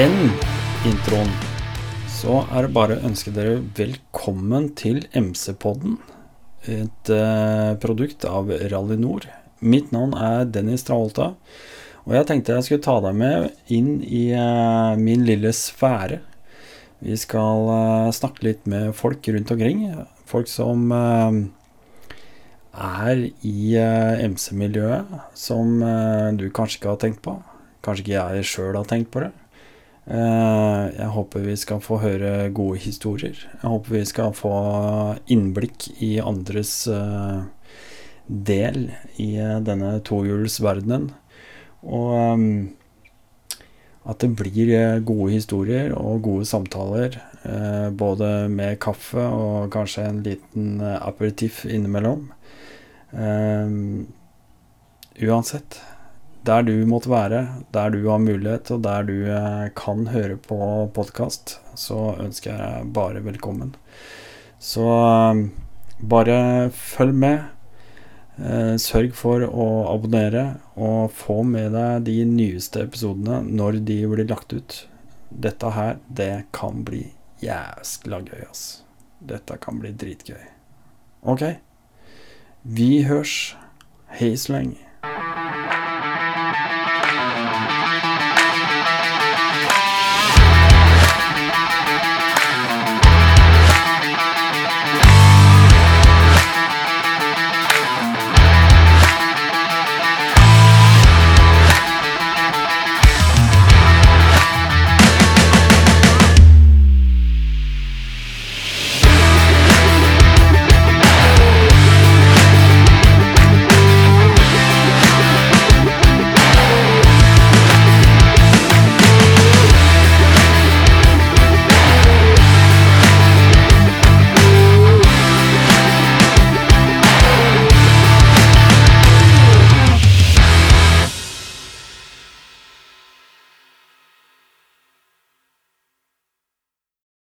den introen, så er det bare å ønske dere velkommen til MC-podden. Et eh, produkt av Rally Nord. Mitt navn er Dennis Traholta. Og jeg tenkte jeg skulle ta deg med inn i eh, min lille sfære. Vi skal eh, snakke litt med folk rundt omkring. Folk som er i MC-miljøet, som du kanskje ikke har tenkt på. Kanskje ikke jeg sjøl har tenkt på det. Eh, jeg håper vi skal få høre gode historier. Jeg håper vi skal få innblikk i andres eh, del i eh, denne tohjulsverdenen. Og at det blir gode historier og gode samtaler. både med kaffe og kanskje en liten aperitiff innimellom. Uansett, der du måtte være, der du har mulighet, og der du eh, kan høre på podkast, så ønsker jeg deg bare velkommen. Så eh, bare følg med. Eh, sørg for å abonnere, og få med deg de nyeste episodene når de blir lagt ut. Dette her, det kan bli jæskla gøy, ass. Dette kan bli dritgøy. Ok. Vi hørs. Hei så lenge.